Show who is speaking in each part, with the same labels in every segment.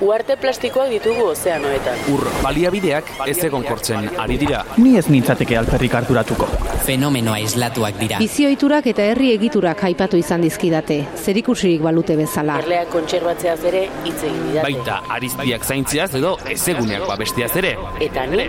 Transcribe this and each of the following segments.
Speaker 1: Uarte plastikoak ditugu ozeanoetan.
Speaker 2: Ur baliabideak ez egon kortzen ari dira.
Speaker 3: Ni ez nintzateke alperrik harturatuko.
Speaker 4: Fenomenoa islatuak dira.
Speaker 5: Bizioiturak eta herri egiturak aipatu izan dizkidate, zerikusirik balute bezala.
Speaker 1: Erleak kontserbatzeaz ere hitz egin didate.
Speaker 2: Baita ariztiak zaintziaz edo ezeguneak babestiaz ere.
Speaker 1: Eta ni,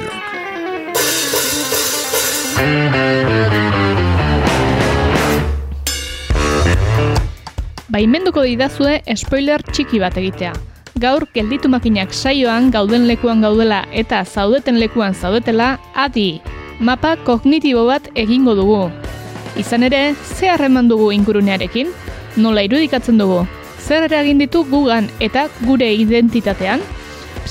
Speaker 6: Baimenduko didazue spoiler txiki bat egitea. Gaur gelditu makinak saioan gauden lekuan gaudela eta zaudeten lekuan zaudetela, adi, mapa kognitibo bat egingo dugu. Izan ere, ze harreman dugu ingurunearekin? Nola irudikatzen dugu? Zer eragin ditu gugan eta gure identitatean?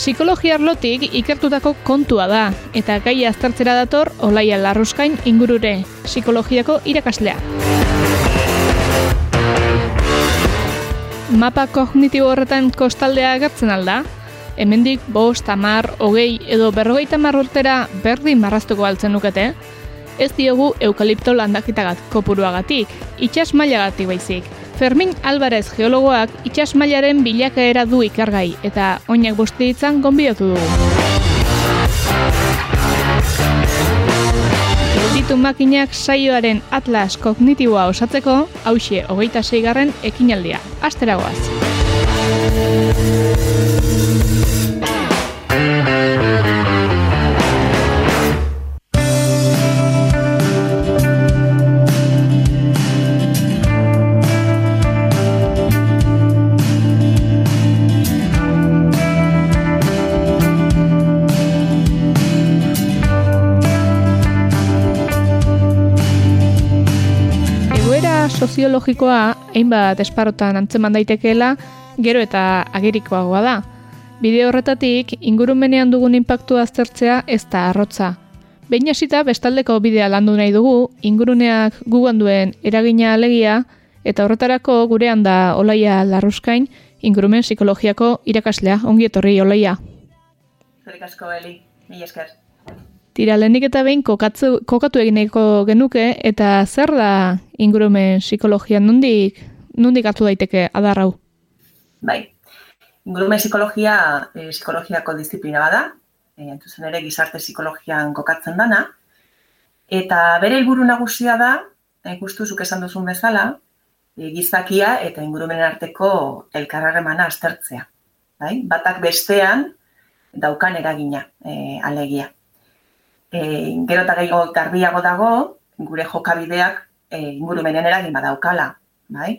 Speaker 6: Psikologia arlotik ikertutako kontua da, eta gaia aztertzera dator Olaia Larruskain ingurure, psikologiako irakaslea. Mapa kognitibo horretan kostaldea agertzen alda? Hemendik bost, tamar, hogei edo berrogeita mar urtera berdin marraztuko altzen nukete? Ez diogu eukalipto landakitagat kopuruagatik, itxas mailagatik baizik. Fermin Alvarez geologoak itxas mailaren bilakaera du ikargai eta oinak busti ditzan gonbidatu dugu. Gelditu makinak saioaren atlas kognitiboa osatzeko, hauxe hogeita seigarren ekinaldia. Asteragoaz. Soziologikoa hainbat esparrotan antzeman daitekeela, gero eta agerikoagoa da. Bide horretatik, ingurumenean dugun inpaktua aztertzea ez da arrotza. Behin hasita bestaldeko bidea landu nahi dugu, inguruneak gugan duen eragina alegia, eta horretarako gurean da Olaia Larruskain, ingurumen psikologiako irakaslea. Ongi etorri Olaia.
Speaker 7: Zerrik asko, Eli, mila esker.
Speaker 6: Tira, lehenik eta behin kokatzu, kokatu egin nahiko genuke, eta zer da ingurumen psikologia nondik, nondik hartu daiteke adar hau?
Speaker 7: Bai, ingurumen psikologia e, psikologiako disiplina bada, e, entuzen ere gizarte psikologian kokatzen dana, eta bere helburu nagusia da, e, justu zuk esan duzun bezala, e, gizakia eta ingurumenen arteko elkarrarremana aztertzea. Bai? Batak bestean daukan eragina e, alegia. E, gero eta gehiago garbiago dago, gure jokabideak e, ingurumenen eragin badaukala. Bai?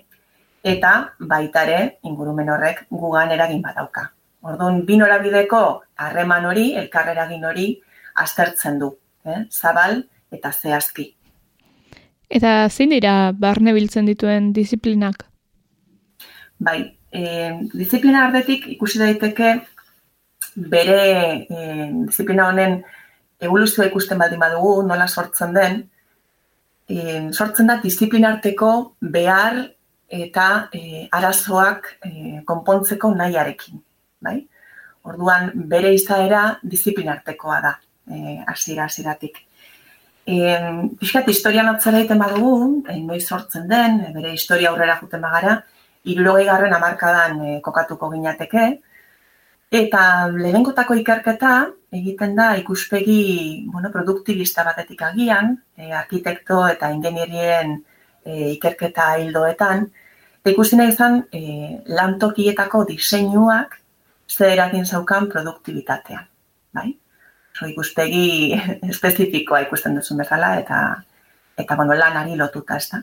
Speaker 7: Eta baita ere ingurumen horrek gugan eragin badauka. Orduan, bi norabideko harreman hori, elkar eragin hori aztertzen du. Eh? Zabal eta zehazki.
Speaker 6: Eta zein dira barne biltzen dituen disiplinak?
Speaker 7: Bai, e, disiplina ardetik ikusi daiteke bere e, disiplina honen evoluzioa ikusten baldin badugu, nola sortzen den, e, sortzen da disiplina arteko behar eta e, arazoak e, konpontzeko nahiarekin. Bai? Orduan, bere izaera disiplina artekoa da, e, hasiera hasieratik. E, Piskat, historian atzera egiten badugu, e, noiz sortzen den, e, bere historia aurrera juten bagara, irurogei garren amarkadan e, kokatuko ginateke, eta lehenkotako ikerketa egiten da ikuspegi bueno, produktibista batetik agian, e, arkitekto eta ingenierien e, ikerketa hildoetan, eta ikusi nahi izan e, lantokietako diseinuak ze eragin zaukan produktibitatean. Bai? So, ikuspegi espezifikoa ikusten duzun bezala eta eta bueno, lanari lotuta, ezta.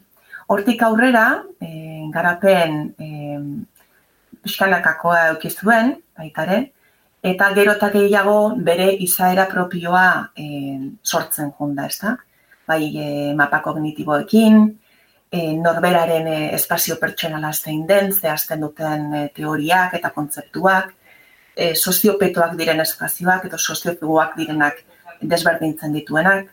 Speaker 7: Hortik aurrera, e, garapen e, pixkanakakoa eukizuen, baita ere, eta gero eta gehiago bere izaera propioa e, sortzen ez da? Bai, e, mapa kognitiboekin, e, norberaren e, espazio pertsonala zein den, zehazten duten e, teoriak eta kontzeptuak, e, soziopetoak diren espazioak edo soziopeguak direnak desberdintzen dituenak,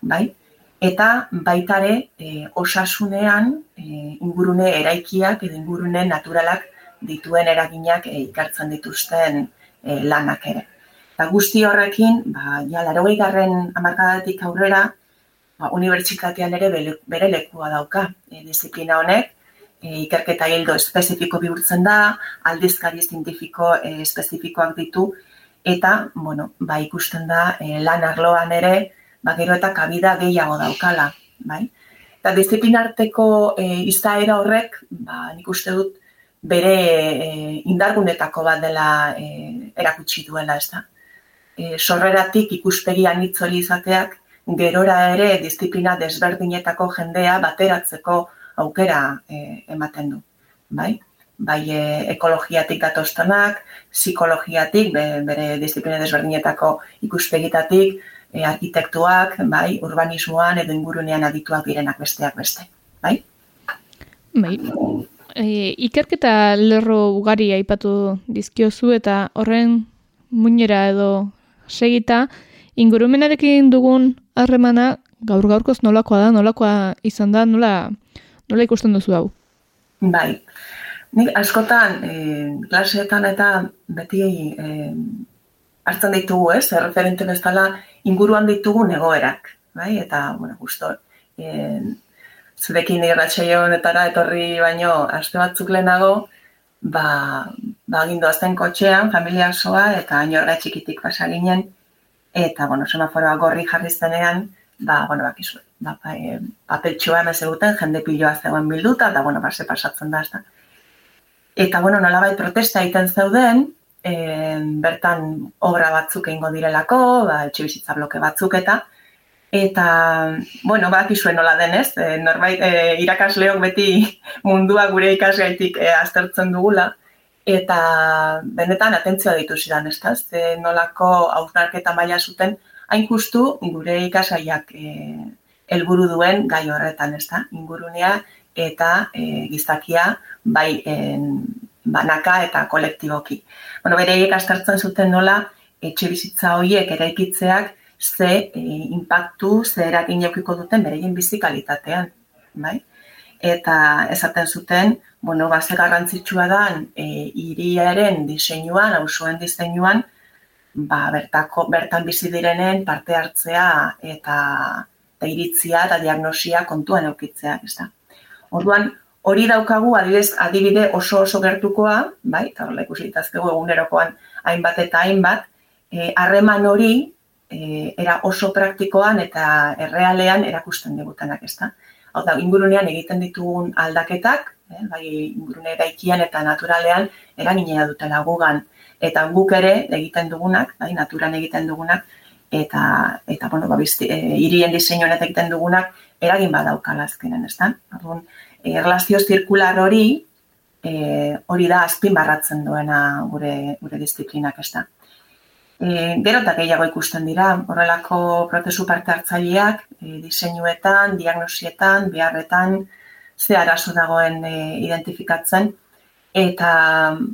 Speaker 7: bai? Eta baitare e, osasunean e, ingurune eraikiak edo ingurune naturalak dituen eraginak e, ikartzen dituzten e, lanak ere. Eta guzti horrekin, ba, ja, laro garren amarkadatik aurrera, ba, unibertsitatean ere bere lekua dauka. E, disiplina honek, e, ikerketa hildo espezifiko bihurtzen da, aldizkari zientifiko e, espezifikoak ditu, eta, bueno, ba, ikusten da, e, lan arloan ere, ba, gero eta kabida gehiago daukala, bai? Eta disiplinarteko e, izaera horrek, ba, nik uste dut, bere e, indargunetako bat dela e, erakutsi duela, ez da. E, sorreratik ikuspegi anitzori izateak, gerora ere disiplina desberdinetako jendea bateratzeko aukera e, ematen du. Bai? Bai e, ekologiatik datostanak, psikologiatik, bere disiplina desberdinetako ikuspegitatik, e, arkitektuak, bai, urbanismoan edo ingurunean adituak direnak besteak beste. Bai?
Speaker 6: Bai, e, ikerketa lerro ugari aipatu dizkiozu eta horren muinera edo segita ingurumenarekin dugun harremana gaur gaurkoz nolakoa da, nolakoa izan da, nola, nola ikusten duzu hau?
Speaker 7: Bai, nik askotan e, klaseetan eta beti e, hartzen ditugu, ez, erreferente bezala inguruan ditugu negoerak, bai, eta, bueno, gusto, e, zurekin irratxaio honetara etorri baino aste batzuk lehenago, ba, ba gindu kotxean, familia osoa, eta inorra txikitik pasa ginen, eta, bueno, semaforoa gorri jarri zenean, ba, bueno, bakizu, ba, ba, e, papeltxoa emez eguten, jende piloa zegoen bilduta, eta, bueno, base pasatzen da, ezta. Eta, bueno, nolabait protesta egiten zeuden, e, bertan obra batzuk egingo direlako, ba, etxe bloke batzuk eta, Eta, bueno, bak izuen nola denez, e, norbait, e, irakasleok beti mundua gure ikasgaitik e, aztertzen dugula, eta benetan atentzioa ditu zidan, ez da? Ze nolako hausnarketa maila zuten, hain justu gure ikasaiak e, helburu duen gai horretan, ez da? Ingurunea eta e, gizakia bai en, banaka eta kolektiboki. Bueno, bere aztertzen zuten nola, etxe bizitza horiek eraikitzeak, ze e, impactu, ze eragin jaukiko duten bereien bizi kalitatean, bai? Eta esaten zuten, bueno, base garrantzitsua da e, iriaren diseinuan, auzoen diseinuan, ba, bertako, bertan bizi direnen parte hartzea eta, eta iritzia eta diagnosia kontuan eukitzea, ez da. Orduan, hori daukagu adibidez, adibide oso oso gertukoa, bai, eta horrela ikusi egunerokoan hainbat eta hainbat, e, harreman hori e, era oso praktikoan eta errealean erakusten digutanak, ezta? Hau da, ingurunean egiten ditugun aldaketak, eh, bai ingurune daikian eta naturalean eraginea dutela gugan eta guk ere egiten dugunak, bai naturan egiten dugunak eta eta bueno, ba bizti, e, irien diseinuan eta egiten dugunak eragin badaukala azkenen, ezta? Orduan, e, erlazio zirkular hori e, hori da azpimarratzen duena gure gure disiplinak, ezta? E, gero eta gehiago ikusten dira, horrelako prozesu parte hartzaileak, e, diseinuetan, diagnosietan, beharretan, ze arazo dagoen e, identifikatzen. Eta,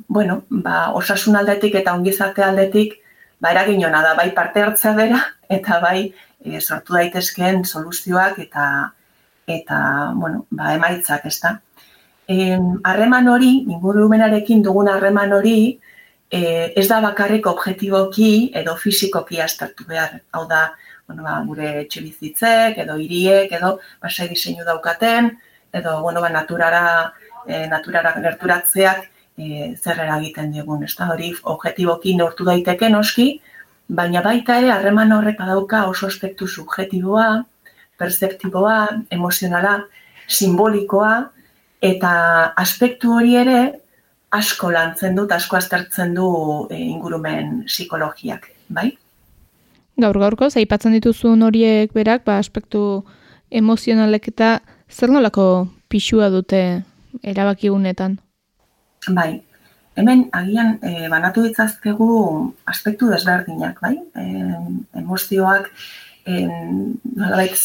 Speaker 7: bueno, ba, osasun aldetik eta ongizate aldetik, ba, eragin da, bai parte hartzea bera, eta bai e, sortu daitezkeen soluzioak eta, eta bueno, ba, emaitzak, ez da. Harreman hori, ingurumenarekin dugun harreman hori, e, ez da bakarrik objektiboki edo fizikoki aztertu behar. Hau da, bueno, ba, gure txilizitzek edo hiriek edo basai diseinu daukaten edo bueno, ba, naturara, e, naturara gerturatzeak e, zer eragiten digun. Ez da, hori objektiboki neurtu daiteke noski, baina baita ere harreman horrek badauka oso aspektu subjetiboa, perceptiboa, emozionala, simbolikoa, eta aspektu hori ere asko lantzen dut, asko aztertzen du e, ingurumen psikologiak, bai?
Speaker 6: Gaur gaurko, zaipatzen dituzun horiek berak, ba, aspektu emozionalek eta zer nolako pixua dute erabaki Bai,
Speaker 7: hemen agian e, banatu ditzazkegu aspektu desberdinak, bai? E, emozioak e, nolabait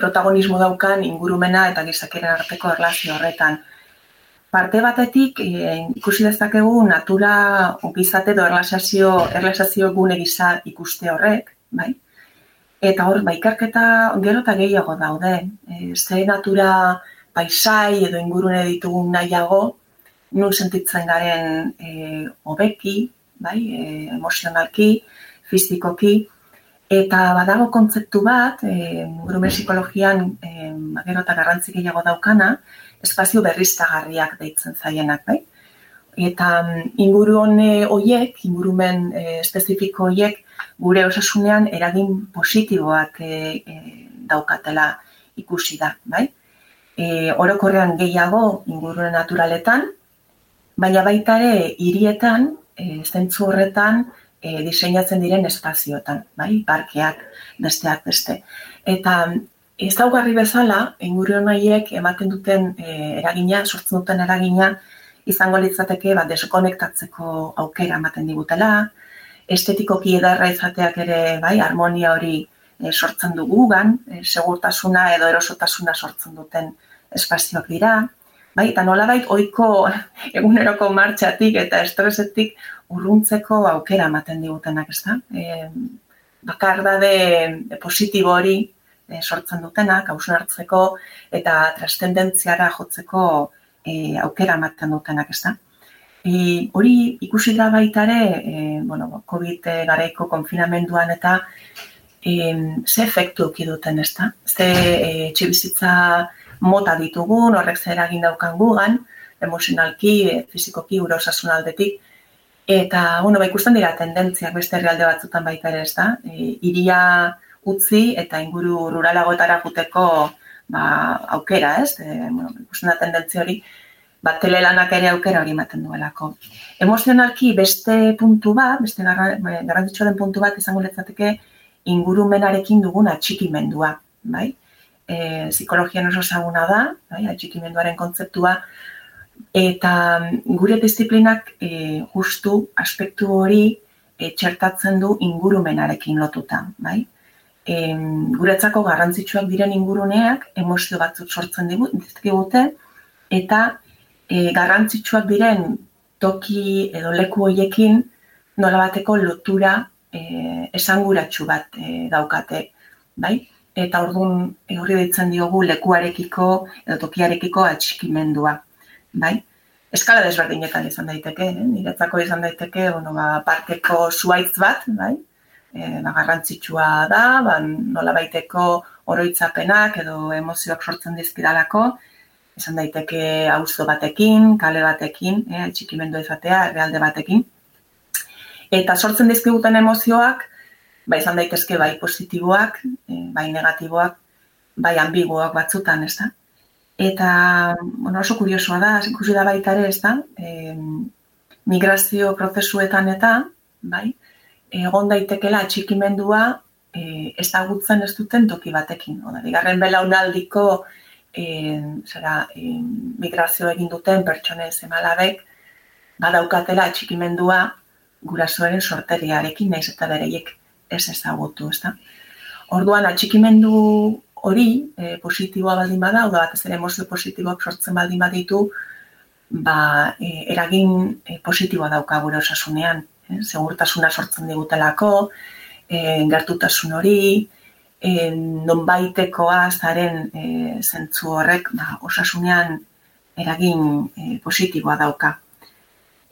Speaker 7: protagonismo daukan ingurumena eta gizakeren arteko erlazio horretan. Parte batetik e, ikusi dezakegu natura ongizate edo erlazazio, erlazazio gune gisa ikuste horrek, bai? Eta hor, baikarketa gero eta gehiago daude. E, ze natura paisai edo ingurune ditugun nahiago, nun sentitzen garen e, obeki, bai, e, emozionalki, fizikoki, eta badago kontzeptu bat, e, gurume psikologian e, gero eta garrantzik gehiago daukana, espazio berriztagarriak deitzen zaienak, bai? Eta mm, inguru hone hoiek, ingurumen e, espezifiko hoiek, gure osasunean eragin positiboak e, e, daukatela ikusi da, bai? E, orokorrean gehiago ingurune naturaletan, baina baita ere hirietan, e, zentzu horretan, e, diseinatzen diren espazioetan, bai, parkeak, besteak beste. Eta ez daugarri bezala, inguru nahiek ematen duten e, eragina, sortzen duten eragina, izango litzateke bat deskonektatzeko aukera ematen digutela, estetikoki edarra izateak ere, bai, harmonia hori e, sortzen dugu gan, e, segurtasuna edo erosotasuna sortzen duten espazioak dira, Bai, eta nola bait, oiko eguneroko martxatik eta estresetik urruntzeko aukera ematen digutenak, ez da? E, bakardade positibo hori sortzen dutenak, hausun hartzeko eta trastendentziara jotzeko e, aukera ematen dutenak, ez da? E, hori ikusi da baitare, e, bueno, COVID garaiko konfinamenduan eta e, ze efektu duten, ez da? Ze e, txibizitza mota ditugun, horrek zer egin daukan gugan, emozionalki, fizikoki, ura osasun aldetik. Eta, bueno, ba, ikusten dira tendentziak beste herrialde batzutan baita ere, ez da? E, iria utzi eta inguru ruralagoetara juteko ba, aukera, ez? E, bueno, ikusten da tendentzia hori, bat telelanak ere aukera hori ematen duelako. Emozionalki beste puntu bat, beste garrantzitsua den puntu bat izango letzateke ingurumenarekin dugun atxikimendua, bai? e, psikologian oso ezaguna da, bai, atxikimenduaren kontzeptua, eta gure disiplinak e, justu aspektu hori e, txertatzen du ingurumenarekin lotuta, bai? E, guretzako garrantzitsuak diren inguruneak emozio batzuk sortzen digute eta e, garrantzitsuak diren toki edo leku hoiekin nola bateko lotura e, esanguratsu bat e, daukate, bai? eta orduan horri ditzen diogu lekuarekiko edo tokiarekiko atxikimendua, bai? Eskala desberdinetan izan daiteke, eh? niretzako izan daiteke, bueno, ba, parkeko zuaitz bat, bai? E, ba, garrantzitsua da, ba, nola baiteko oroitzapenak edo emozioak sortzen dizkidalako, izan daiteke auzo batekin, kale batekin, eh, atxikimendu izatea, realde batekin. Eta sortzen dizkiguten emozioak, ba izan daitezke bai positiboak, eh, bai negatiboak, bai ambiguak batzutan, ez da? Eta, bueno, oso kuriosoa da, ikusi da baita ere, ez da? E, migrazio prozesuetan eta, bai, egon daitekela atxikimendua e, ezagutzen ez duten toki batekin. Oda, bigarren belaunaldiko e, zera, e, migrazio egin duten pertsonen zemalabek, badaukatela atxikimendua gurasoaren sorteriarekin, naiz eta bereiek ez ezagutu, ez da? Orduan, atxikimendu hori e, positiboa baldin bada, oda bat ez ere emozio positiboak sortzen baldin baditu, ba, e, eragin e, positiboa dauka gure osasunean. E, segurtasuna sortzen digutelako, e, gertutasun hori, e, non baitekoa zaren e, zentzu horrek ba, osasunean eragin e, positiboa dauka.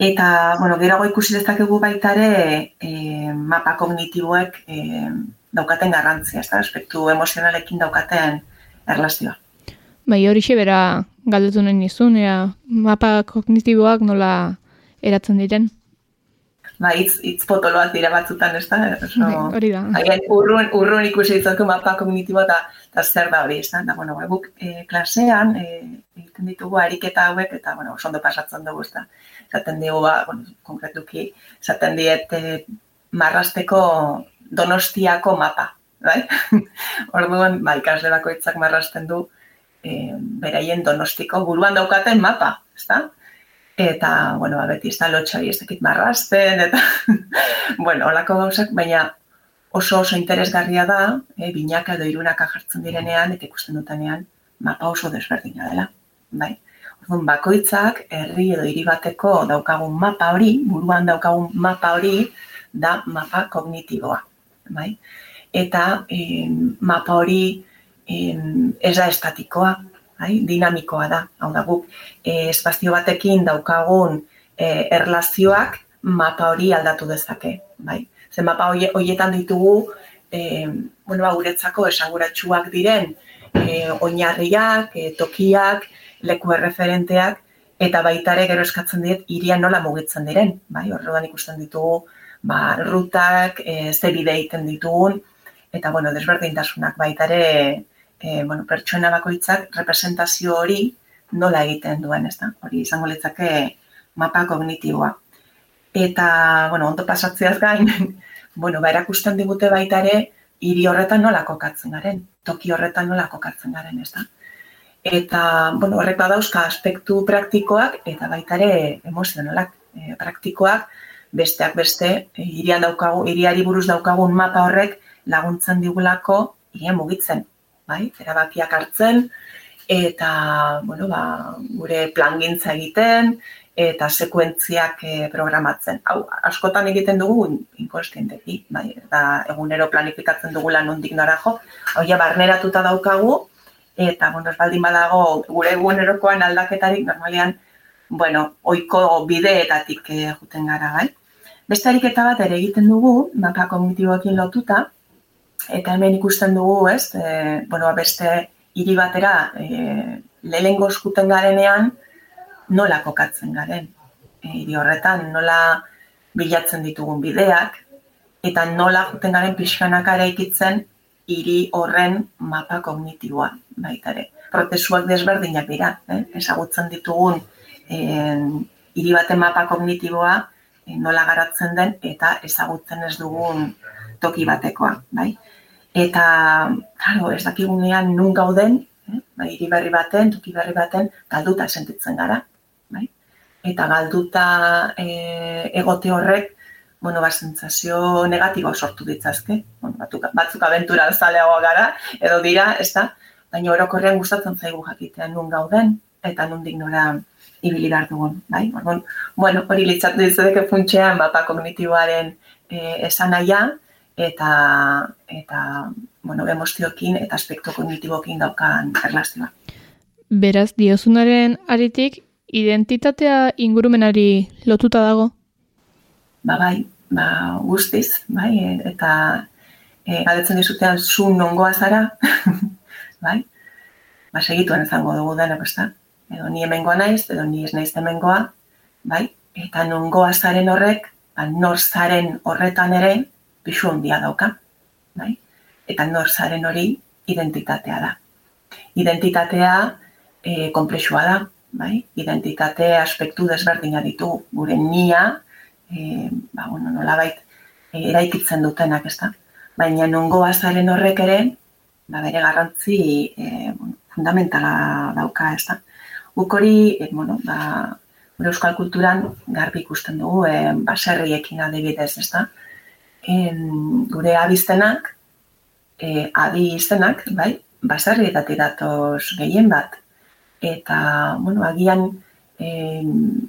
Speaker 7: Eta, bueno, gero ikusi dezakegu baita ere e, mapa kognitiboek e, daukaten garrantzia, ez da, aspektu emozionalekin daukaten erlazioa.
Speaker 6: Bai, hori bera galdetu nahi nizun, ea, mapa kognitiboak nola eratzen diren?
Speaker 7: Ba, itz, itz potoloak dira batzutan, ez da?
Speaker 6: Bai, hori da.
Speaker 7: Haien, urrun, urrun ikusi ditzako mapa kognitiboa eta, eta zer da hori, ez da? Da, bueno, guk e, klasean, e, egiten ditugu ariketa hauek, eta, bueno, oso pasatzen dugu, ez da? zaten digu, ba, bueno, konkretuki, zaten diet eh, marrasteko donostiako mapa, bai? Orduan, ba, ikasle bakoitzak marrasten du e, beraien donostiko buruan daukaten mapa, ezta? Eta, bueno, ba, beti ez da ez dakit marrazten, eta, bueno, olako gauzak, baina oso oso interesgarria da, e, binaka edo irunaka jartzen direnean, eta ikusten dutenean, mapa oso desberdina dela, bai. Orduan, bakoitzak, herri edo hiri bateko daukagun mapa hori, buruan daukagun mapa hori, da mapa kognitiboa, bai. Eta e, mapa hori e, ez da estatikoa, bai, dinamikoa da. Hau da guk e, espazio batekin daukagun e, erlazioak mapa hori aldatu dezake, bai. Zen mapa horietan ditugu e, bueno, ba, guretzako esanguratsuak diren e, oinarriak, e, tokiak, leku erreferenteak eta baita ere gero eskatzen diet iria nola mugitzen diren, bai? Horrean ikusten ditugu ba, rutak, e, ze bide egiten ditugun eta bueno, desberdintasunak baita ere e, bueno, pertsona bakoitzak representazio hori nola egiten duen, ez da? Hori izango litzake mapa kognitiboa. Eta, bueno, ondo pasatzeaz gain, bueno, ba, erakusten digute baita ere, hiri horretan nola kokatzen garen, toki horretan nola kokatzen garen, ez da? Eta, bueno, horrek badauzka aspektu praktikoak eta baita ere emozionalak e, praktikoak, besteak beste, irian daukagu, iriari buruz daukagun mapa horrek laguntzen digulako iria mugitzen, bai? Erabakiak hartzen eta bueno, ba, gure plangintza egiten eta sekuentziak e, programatzen. Hau, askotan egiten dugu inkonstienteki, bai? Eta egunero planifikatzen dugu lan nondik narajo, hau ja barneratuta daukagu eta bueno, ez baldin badago gure egunerokoan aldaketarik normalean bueno, oiko bideetatik e, juten gara, bai? Beste ariketa bat ere egiten dugu, mapa kognitiboekin lotuta, eta hemen ikusten dugu, ez, e, bueno, beste hiri batera e, lehengo eskuten garenean nola kokatzen garen. E, hiri horretan nola bilatzen ditugun bideak, eta nola juten garen pixkanaka ere ikitzen hiri horren mapa kognitiboa baita ere. Prozesuak desberdinak dira, eh? ezagutzen ditugun hiri baten mapa kognitiboa e, nola garatzen den eta ezagutzen ez dugun toki batekoa, bai? Eta, claro, ez dakigunean nun gauden, eh? bai, berri baten, toki berri baten, galduta sentitzen gara, bai? Eta galduta e, egote horrek, bueno, ba, sentsazio negatibo sortu ditzazke. Bueno, batzuk, batzuk abentura alzaleagoa gara, edo dira, ez da? Baina orokorrean gustatzen zaigu jakitea nun gauden, eta nundik nora ibili behar dugun, bai? Orduan, bueno, hori litzatu ditzateke funtxean, mapa kognitiboaren e, esan eta eta bueno, emozioekin eta aspektu kognitiboekin daukan erlazioa.
Speaker 6: Beraz, diozunaren aritik, identitatea ingurumenari lotuta dago?
Speaker 7: Ba, bai, ba, guztiz, bai, eta e, galdetzen dizutean zu nongoa zara, bai, ba, segituen ezango dugu dena, besta, edo ni hemengoa naiz, edo ni ez naiz hemengoa, bai, eta nongoa zaren horrek, ba, nor zaren horretan ere, pisu handia dauka, bai? Eta norzaren hori identitatea da. Identitatea e, komplexua da, bai? Identitate aspektu desberdina ditu gure nia, e, ba, bueno, nola bait, e, eraikitzen dutenak, ez da? Baina nongo azaren horrek ere, ba, bere garrantzi e, fundamentala dauka, ez da? Guk hori, e, bueno, ba, gure euskal kulturan garbi ikusten dugu, e, baserriekin adibidez, ez da? En, gure abiztenak, e, adi iztenak, bai, basarrietatik datoz gehien bat. Eta, bueno, agian e,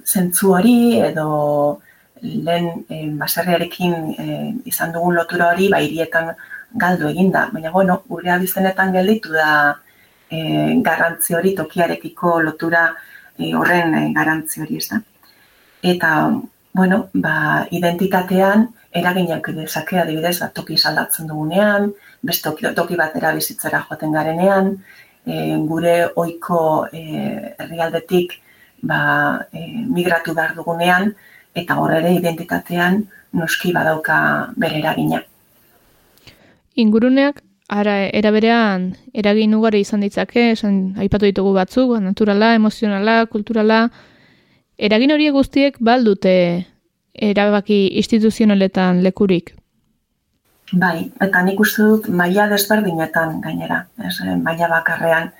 Speaker 7: zentzu hori edo lehen e, basarriarekin e, izan dugun lotura hori, ba, irietan galdu eginda. Baina, bueno, gure abiztenetan gelditu da e, garrantzi hori, tokiarekiko lotura e, horren e, garrantzi hori, ez da. Eta, bueno, ba, identitatean, eraginak dezake adibidez, bat toki saldatzen dugunean, beste toki, toki batera bizitzera joaten garenean, e, gure ohiko e, herrialdetik ba, e, migratu behar dugunean, eta hor ere identitatean noski badauka bere eragina.
Speaker 6: Inguruneak, ara, eraberean, eragin ugari izan ditzake, esan aipatu ditugu batzuk, naturala, emozionala, kulturala, eragin horiek guztiek baldute erabaki instituzionaletan lekurik?
Speaker 7: Bai, eta nik uste dut maila desberdinetan gainera, ez, eh, maila bakarrean.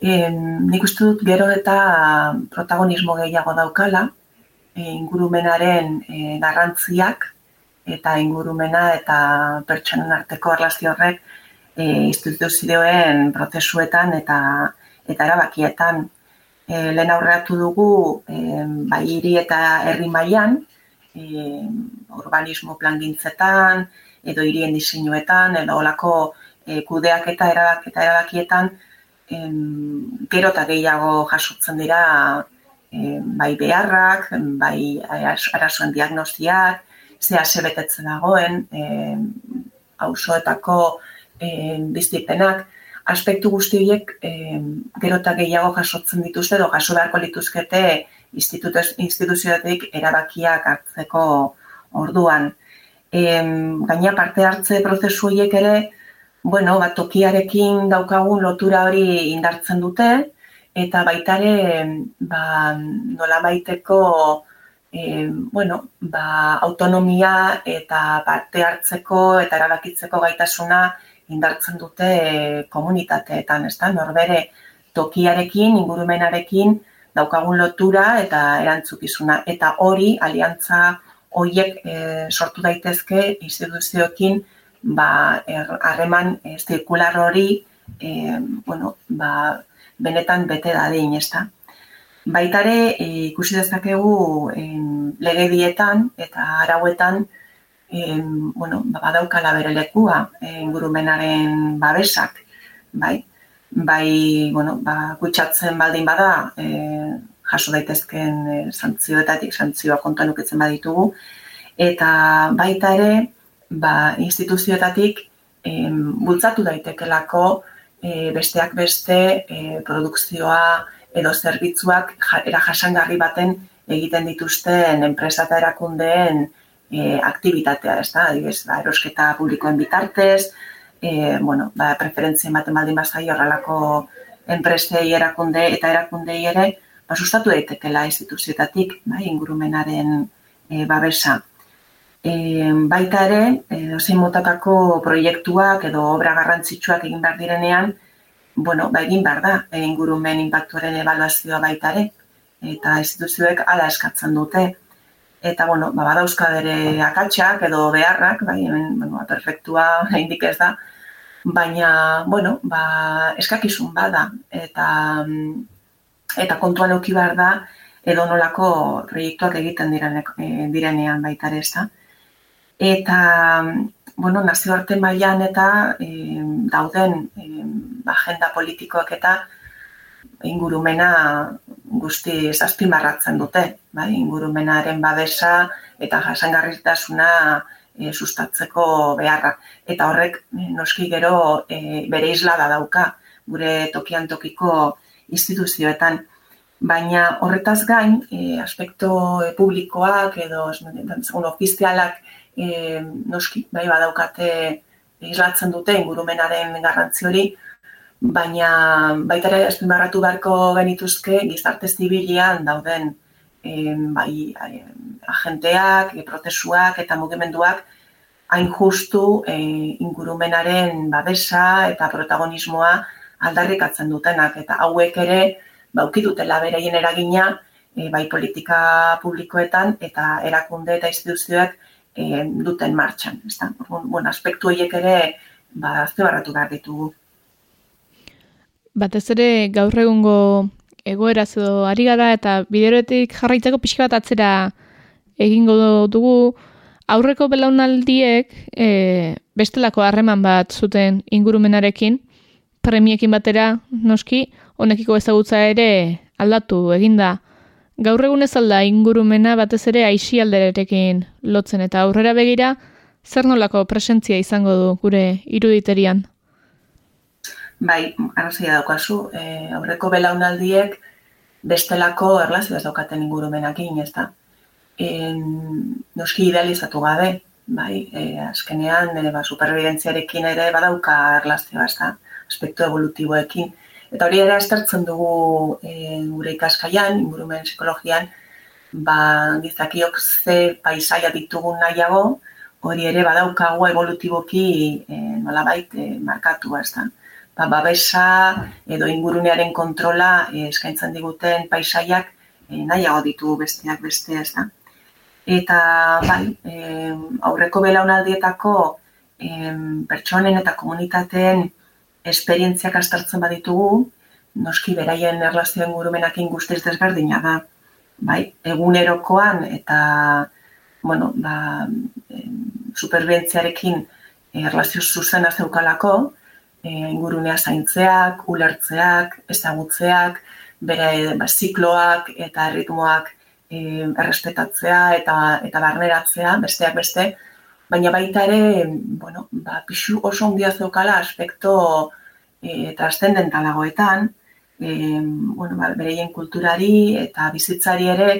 Speaker 7: nik uste dut gero eta protagonismo gehiago daukala, e, ingurumenaren e, garrantziak eta ingurumena eta pertsonen arteko erlazio horrek e, instituzioen prozesuetan eta eta erabakietan e, lehen aurreatu dugu e, bai hiri eta herri mailan e, urbanismo plangintzetan edo hirien diseinuetan edo olako e, kudeak eta erabak eta erabakietan em, gero eta gehiago jasotzen dira e, bai beharrak, bai arazoen diagnostiak, ze ase betetzen dagoen, e, hausoetako e, biztipenak, aspektu guzti horiek e, gero eta gehiago jasotzen dituzte, edo jaso beharko lituzkete instituzioetik erabakiak hartzeko orduan. E, gaina parte hartze prozesu horiek ere, bueno, bat tokiarekin daukagun lotura hori indartzen dute, eta baita ere ba, nola baiteko e, bueno, ba, autonomia eta parte hartzeko eta erabakitzeko gaitasuna indartzen dute komunitateetan, ez da, norbere tokiarekin, ingurumenarekin daukagun lotura eta erantzukizuna. Eta hori, aliantza horiek e, sortu daitezke instituzioekin ba, er, harreman e, zirkular hori e, bueno, ba, benetan bete da dein, ezta. Baitare, e, ikusi dezakegu em, legedietan eta arauetan em, bueno, ba, badaukala bere lekua ingurumenaren babesak, bai? Bai, bueno, ba, kutsatzen baldin bada, e, jaso daitezken e, santzioetatik, santzioa kontuan ukitzen baditugu, eta baita ere, ba, instituzioetatik em, bultzatu daitekelako e, besteak beste e, produkzioa edo zerbitzuak era jasangarri baten egiten dituzten enpresa eta erakundeen e, aktivitatea, ez da, adibes, ba, erosketa publikoen bitartez, e, bueno, ba, preferentzien baten baldin bazai horrelako enpresei erakunde eta erakundei ere, ba, sustatu daitekela instituzioetatik, bai, ingurumenaren e, babesa. E, baita ere, e, zein motatako proiektuak edo obra garrantzitsuak egin behar direnean, bueno, ba, egin behar da, ingurumen inpaktuaren evaluazioa baita ere, eta instituzioek ala eskatzen dute. Eta, bueno, ba, badauzka bere akatsak edo beharrak, bai, hemen, bueno, ba, perfektua indik ez da, baina, bueno, ba, eskakizun bada, eta, eta kontuan auki behar da, edo nolako proiektuak egiten eh, direnean baita ere ez da eta bueno, nazioarte mailan eta e, dauden e, agenda politikoak eta ingurumena guzti azpimarratzen dute, bai? ingurumenaren babesa eta jasangarritasuna e, sustatzeko beharra. Eta horrek noski gero e, bere isla da dauka gure tokian tokiko instituzioetan. Baina horretaz gain, e, aspekto publikoak edo ofizialak e, noski, bai badaukate islatzen dute ingurumenaren garrantzi hori, baina baita ere azpimarratu beharko genituzke gizarte zibilian dauden e, bai, agenteak, e, prozesuak eta mugimenduak hain justu e, ingurumenaren babesa eta protagonismoa aldarrikatzen dutenak eta hauek ere bauki dutela bereien eragina e, bai politika publikoetan eta erakunde eta instituzioak e, duten martxan. Ez da? Bueno, aspektu horiek ere ba, azte behar ditugu.
Speaker 6: Batez ere gaur egungo egoera edo ari gara eta bideroetik jarraitzeko pixka bat atzera egingo dugu aurreko belaunaldiek e, bestelako harreman bat zuten ingurumenarekin premiekin batera noski honekiko ezagutza ere aldatu eginda gaur egun ez alda ingurumena batez ere aisi alderetekin lotzen eta aurrera begira, zer nolako presentzia izango du gure iruditerian?
Speaker 7: Bai, arrazia daukazu, e, aurreko belaunaldiek bestelako erlazio ez daukaten ingurumenakin, ez da? E, noski idealizatu gabe, bai, e, azkenean, e, ba, supervivientziarekin ere badauka erlazioa, ez da? Aspektu evolutiboekin. Eta hori ere aztertzen dugu e, gure ikaskaian, ingurumen psikologian, ba, gizakiok ze paisaia ditugun nahiago, hori ere badaukago evolutiboki e, nolabait e, markatu ez da. Ba, babesa edo ingurunearen kontrola e, eskaintzen diguten paisaiak e, nahiago ditu besteak beste ez da. Eta bai, e, aurreko belaunaldietako e, pertsonen eta komunitateen esperientziak astartzen baditugu, noski beraien erlazioen gurumenak inguztiz desberdina da. Bai, egunerokoan eta bueno, ba, superbentziarekin erlazio zuzena zeukalako, e, ingurunea zaintzeak, ulertzeak, ezagutzeak, bere ba, zikloak eta ritmoak e, errespetatzea eta, eta barneratzea, besteak beste, baina baita ere, bueno, ba, pixu oso ondia zeukala aspekto e, trascendentalagoetan, e, bueno, ba, bereien kulturari eta bizitzari ere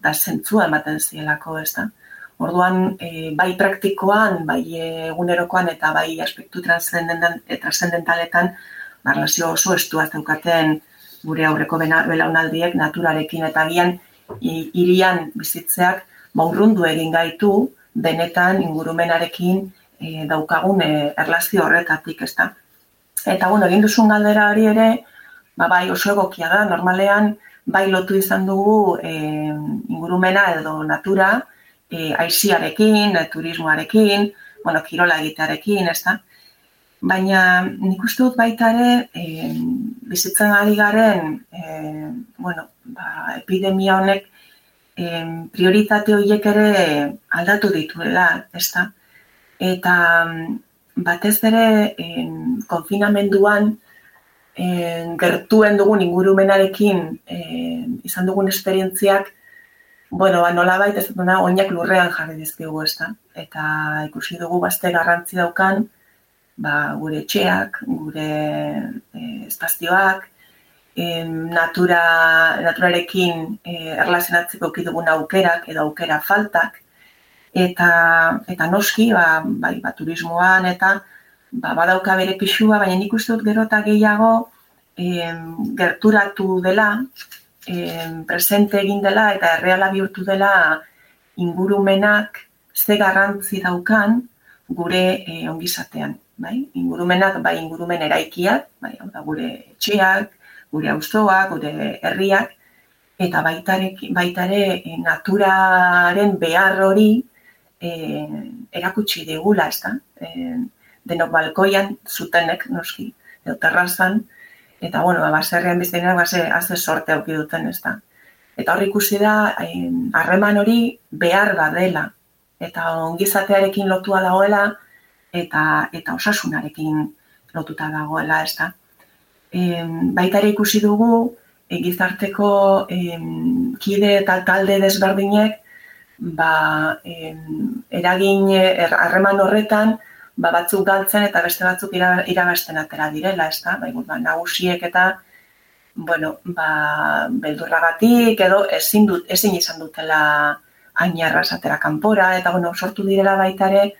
Speaker 7: da zentzua ematen zielako, ez da. Orduan, e, bai praktikoan, bai egunerokoan eta bai aspektu transcendentaletan, barlazio oso estua zeukaten gure aurreko belaunaldiek naturarekin eta gian irian bizitzeak maurrundu egin gaitu benetan ingurumenarekin e, daukagun e, erlazio horretatik, ez da. Eta, bueno, egin duzun galdera hori ere, ba, bai oso egokia da, normalean, bai lotu izan dugu e, ingurumena edo natura, e, aiziarekin, e, turismoarekin, bueno, kirola egitearekin, ez da? Baina nik uste dut baita ere, e, bizitzen ari garen, e, bueno, ba, epidemia honek e, prioritate horiek ere aldatu dituela, ez da? Eta batez ere e, konfinamenduan e, gertuen dugun ingurumenarekin e, izan dugun esperientziak Bueno, ba, nola baita ez duna, oinak lurrean jarri dizkigu ez da. Eta ikusi dugu bazte garrantzi daukan, ba, gure etxeak, gure e, espazioak, e, natura, naturarekin e, erlazionatzeko dugun aukerak edo aukera faltak, eta, eta noski, ba, bai, ba, turismoan, eta ba, badauka bere pixua, baina nik uste dut gero eta gehiago e, gerturatu dela, e, presente egin dela eta erreala bihurtu dela ingurumenak ze garrantzi daukan gure e, ongizatean. Bai? Ingurumenak, bai ingurumen eraikiak, bai, da, gure etxeak, gure auzoak, gure herriak, eta baitare, baitare e, naturaren behar hori e, erakutsi digula, ez da? E, denok balkoian, zutenek, noski, edo terrazan, Eta, bueno, ba, baserrian biztenak, base, azte sorte auki duten, ez da. Eta hor ikusi da, harreman hori behar badela. Eta ongizatearekin lotua dagoela, eta eta osasunarekin lotuta dagoela, ez da. E, baita ere ikusi dugu, e, gizarteko e, kide eta talde desberdinek, ba, e, eragin er, harreman horretan, ba, batzuk galtzen eta beste batzuk irabasten atera direla, ez da? Bai, ba, nagusiek eta, bueno, ba, beldurragatik edo ezin, dut, ezin izan dutela ainarra esatera kanpora, eta bueno, sortu direla baitare,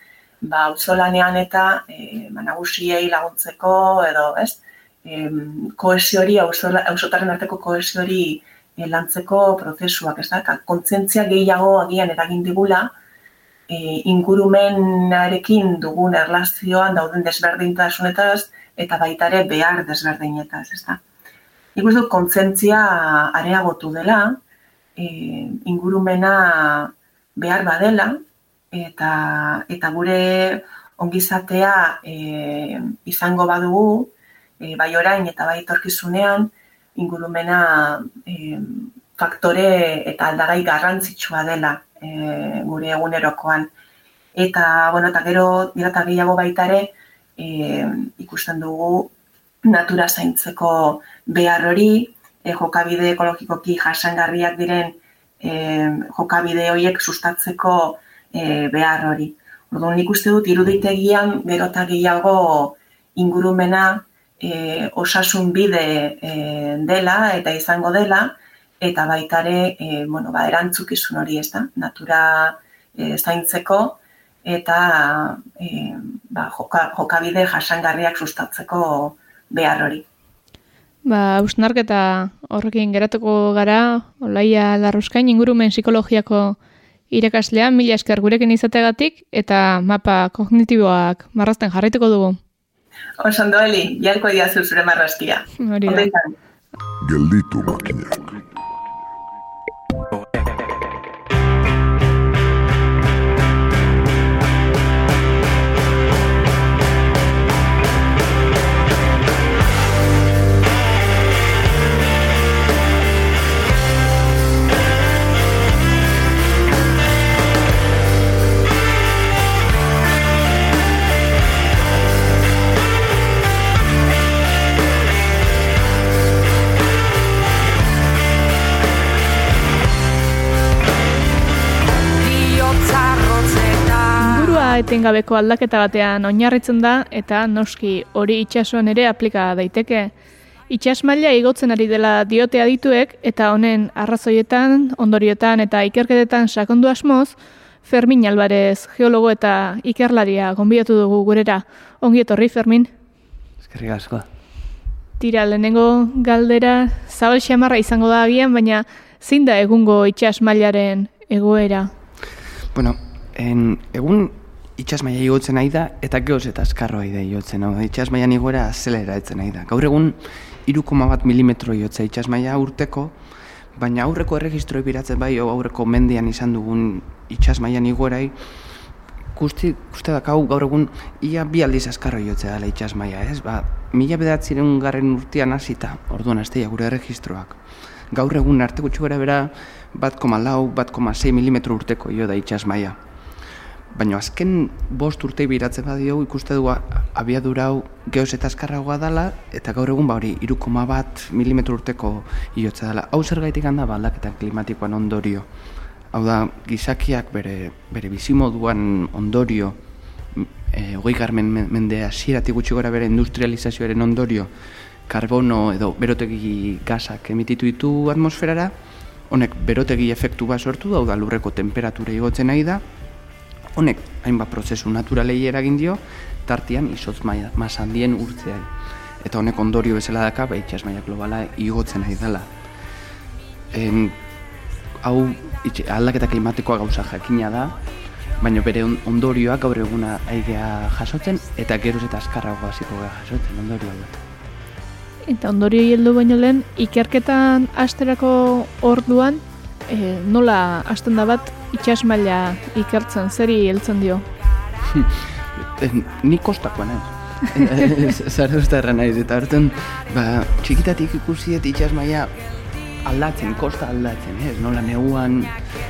Speaker 7: ba, auzolanean eta e, ba, nagusiei laguntzeko edo, ez? E, koesiori, auzotaren arteko koesiori e, lantzeko prozesuak, ez da? Kontzentzia gehiago agian eragin digula, e, ingurumenarekin dugun erlazioan dauden desberdintasunetaz eta baita ere behar desberdinetaz, ez da. Ikus dut kontzentzia areagotu dela, e, ingurumena behar badela, eta, eta gure ongizatea e, izango badugu, e, bai orain eta bai torkizunean, ingurumena e, faktore eta aldagai garrantzitsua dela e, gure egunerokoan. Eta, bueno, eta gero, dira gehiago baita ere, e, ikusten dugu natura zaintzeko behar hori, e, jokabide ekologikoki jasangarriak diren e, jokabide horiek sustatzeko e, behar hori. Orduan, nik uste dut, iruditegian gero eta gehiago ingurumena e, osasun bide e, dela eta izango dela, eta baita ere, e, bueno, ba, erantzukizun hori ez da, natura e, zaintzeko, eta e, ba, joka, jokabide jasangarriak sustatzeko behar hori.
Speaker 6: Ba, usnarketa horrekin geratuko gara, Olaia Larruskain ingurumen psikologiako irakaslea, mila esker gurekin izategatik, eta mapa kognitiboak marrazten jarraituko dugu.
Speaker 7: Oso ondo, Eli, jarko diazu zure marraskia.
Speaker 6: Hori da.
Speaker 8: Gelditu makinak.
Speaker 6: Etengabeko aldaketa batean oinarritzen da eta noski hori itsasoan ere aplika daiteke. Itsas maila igotzen ari dela diote adituek eta honen arrazoietan, ondorioetan eta ikerketetan sakondu asmoz, Fermin Alvarez, geologo eta ikerlaria gonbidatu dugu gurera. Ongi etorri, Fermin.
Speaker 3: Eskerrik asko.
Speaker 6: Tira, lehenengo galdera zabal xamarra izango da agian, baina zein da egungo itsas mailaren egoera?
Speaker 9: Bueno, en, egun itxasmaia igotzen nahi da, eta geoz eta eskarroa da igotzen. Hau, da, itxasmaian igoera azeleratzen nahi da. Gaur egun, irukoma bat milimetro iotza itxasmaia urteko, baina aurreko erregistroi biratzen bai, aurreko mendian izan dugun itxasmaian igoerai, guzti, guzti da, hau gaur egun, ia bi aldiz askarro jotzea dela itxasmaia, ez? Ba, mila bedatziren garren urtean hasita, orduan azteia gure erregistroak. Gaur egun arte gutxi gara bera, bat koma lau, bat koma sei milimetro urteko jo da itxasmaia. Baina azken bost urtei biratzen badio ikuste du abiadura hau geoz eta azkarragoa dela eta gaur egun ba hori irukoma bat milimetro urteko iotza dela. Hau zer gaitik handa ba aldaketa klimatikoan ondorio. Hau da, gizakiak bere, bere bizimoduan ondorio e, hogei garmen mende hasieratik gutxi gora bere industrializazioaren ondorio karbono edo berotegi gasak emititu ditu atmosferara, honek berotegi efektu bat sortu da, da lurreko temperatura igotzen nahi da, honek hainbat prozesu naturalei eragin dio, tartian izotz maia, mas handien urtzeai. Eta honek ondorio bezala daka, ba, itxas maila globala igotzen nahi dela. En, hau itxe, aldaketa klimatikoa gauza jakina da, baina bere on- ondorioak gaur eguna aigea jasotzen, eta geroz eta azkarragoa hasiko gara jasotzen ondorio hauek.
Speaker 6: Eta ondorio heldu baino lehen, ikerketan asterako orduan, e, nola hasten da bat itsas maila ikertzen, zeri heltzen dio?
Speaker 9: Eh, ni kostakoa naiz. Zara uste erra naiz, eta horten, ba, txikitatik ikusiet itxas maia aldatzen, kosta aldatzen, ez? Nola neguan,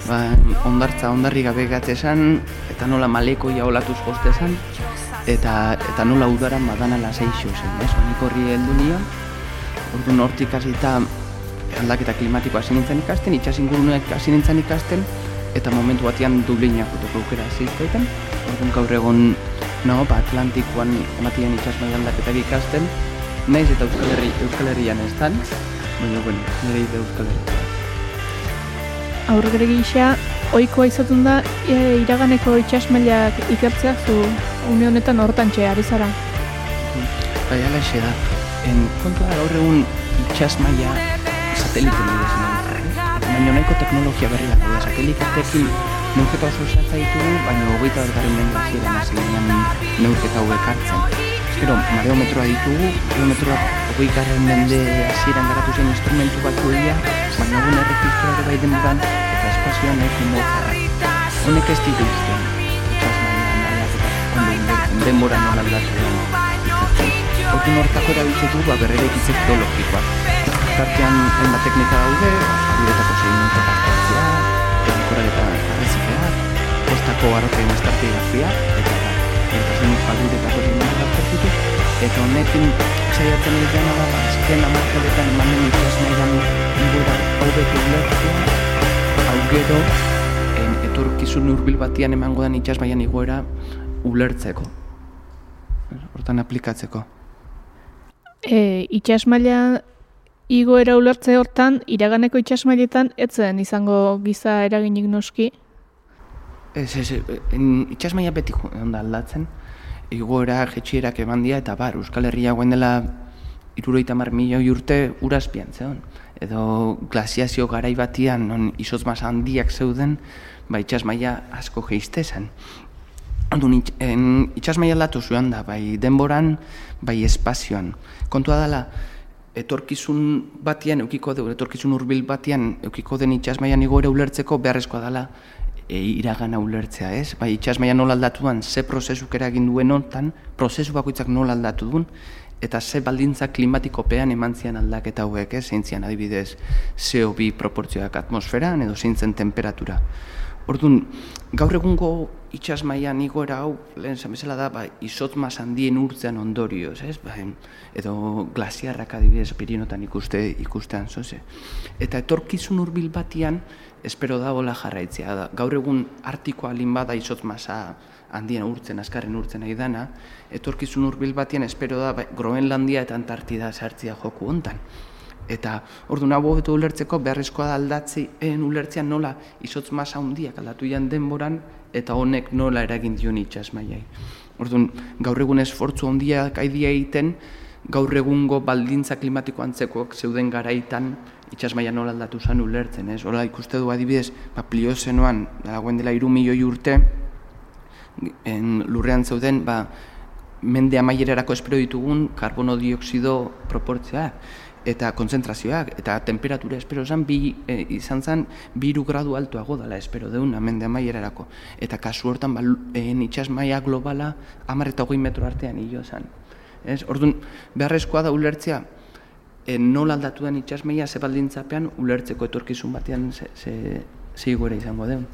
Speaker 9: ba, ondartza ondarri gabe gatzesan, eta nola maleko jaulatuz jostezan, eta, eta nola udaran badana laseixo zen, ez? Honik horri heldu nion, orduan hortik hasita aldaketa klimatikoa hasi ikasten, itxas ingurunek hasi ikasten, eta momentu batean Dublinak utoko aukera zizkaiten. Orduan gaur egon, no, ba, Atlantikoan ematian itxasmai aldaketak ikasten, naiz eta Euskal, Herri, Euskal Herrian ez dan, baina, bueno, nire ide Euskal Herri.
Speaker 6: Aurrek gisa, ohikoa izaten da e, iraganeko itsas mailak ikertzea zu une honetan hortantxe ari zara.
Speaker 9: Bai, ala da. En, kontua gaur egun itxasmaia satelite nahi dezen Baina nahiko teknologia berri bat da, sateliteekin neurketa oso esatza ditugu, baina hogeita bat garen mendu hasieran hasi ginean neurketa hauek hartzen. Gero, mareometroa ditugu, mareometroak hogei garren mende hasieran garatu zen instrumentu bat dira, baina egun erregistroa bai denboran eta espazioan nahiko motza. Honek ez ditu usten, itxasmaian aldaketa, ondo denbora nola aldatu den. Hortu nortako erabiltzen ba, berrerekitze geologikoak. Tartean hainbat teknika daude, abiretako sedimentu gaztatzea, teknikorak eta arrezifeak, kostako garroten estartigrafia, eta ertasun abiretako sedimentu gaztatzea, eta honekin saiatzen egiten da, ba, azken amarkadetan emanen itxasmaian ingura hauek ulertzea, hau gero, en, etorkizun hurbil batian emango den itxasmaian igoera ulertzeko. Hortan aplikatzeko.
Speaker 6: E, itsas maila igoera ulertze hortan, iraganeko itsas mailetan ez zen izango giza eraginik noski.
Speaker 9: Ez, ez, en, itxasmaia beti onda aldatzen, igoera, jetxierak eman dira, eta bar, Euskal Herria guen dela iruroita mar milioi urte urazpian zeon. Edo glasiazio garai batian, non izotz masa handiak zeuden, ba itxasmaia asko geizte zen. Orduan, itx, en, itxasmaia aldatu zuen da, bai denboran, bai espazioan. Kontua dela, etorkizun batian eukiko du, etorkizun hurbil batian eukiko den itxasmaian igoera ulertzeko beharrezkoa dela e, iragana ulertzea, ez? Bai, itxasmaia nola aldatu duen, ze prozesuk eragin duen hontan, prozesu bakoitzak nola aldatu duen, eta ze baldintza klimatikopean eman zian aldaketa hauek, ez? Zein adibidez CO2 proportzioak atmosferan edo zein zen temperatura. Orduan, gaur egungo itxasmaian igoera hau, lehen zamezela da, ba, izot handien urtzean ondorioz, ez? Ba, edo glasiarrak adibidez pirinotan ikuste, ikustean zoze. Eta etorkizun hurbil batian, espero da hola jarraitzea. Da, gaur egun artiko alin bada izot masa handien urtzen, azkarren urtzen nahi dana, etorkizun hurbil batian, espero da, ba, Groenlandia eta Antartida sartzia joku hontan. Eta ordu nago betu ulertzeko beharrezkoa da aldatzeen ulertzean nola izotz masa handiak aldatu jan denboran eta honek nola eragin dion itxas maiai. Orduan, gaur egun esfortzu handiak aidia egiten, gaur egungo baldintza klimatiko antzekoak zeuden garaitan itxas maia nola aldatu zen ulertzen, ez? Hola ikuste du adibidez, ba, pliozenoan, dagoen dela iru milioi urte, en lurrean zeuden, ba, mende amaierarako espero ditugun karbono dioksido proportzea eta konzentrazioak eta temperatura espero zen bi, e, izan zen biru gradu altuago dela espero deun amende amaierarako eta kasu hortan ba, en itxas maia globala amar eta hogei metro artean hilo zen ez? Orduan, beharrezkoa da ulertzea e, nola aldatu den itxas maia ze baldintzapean ulertzeko etorkizun batean ze, ze, ze izango den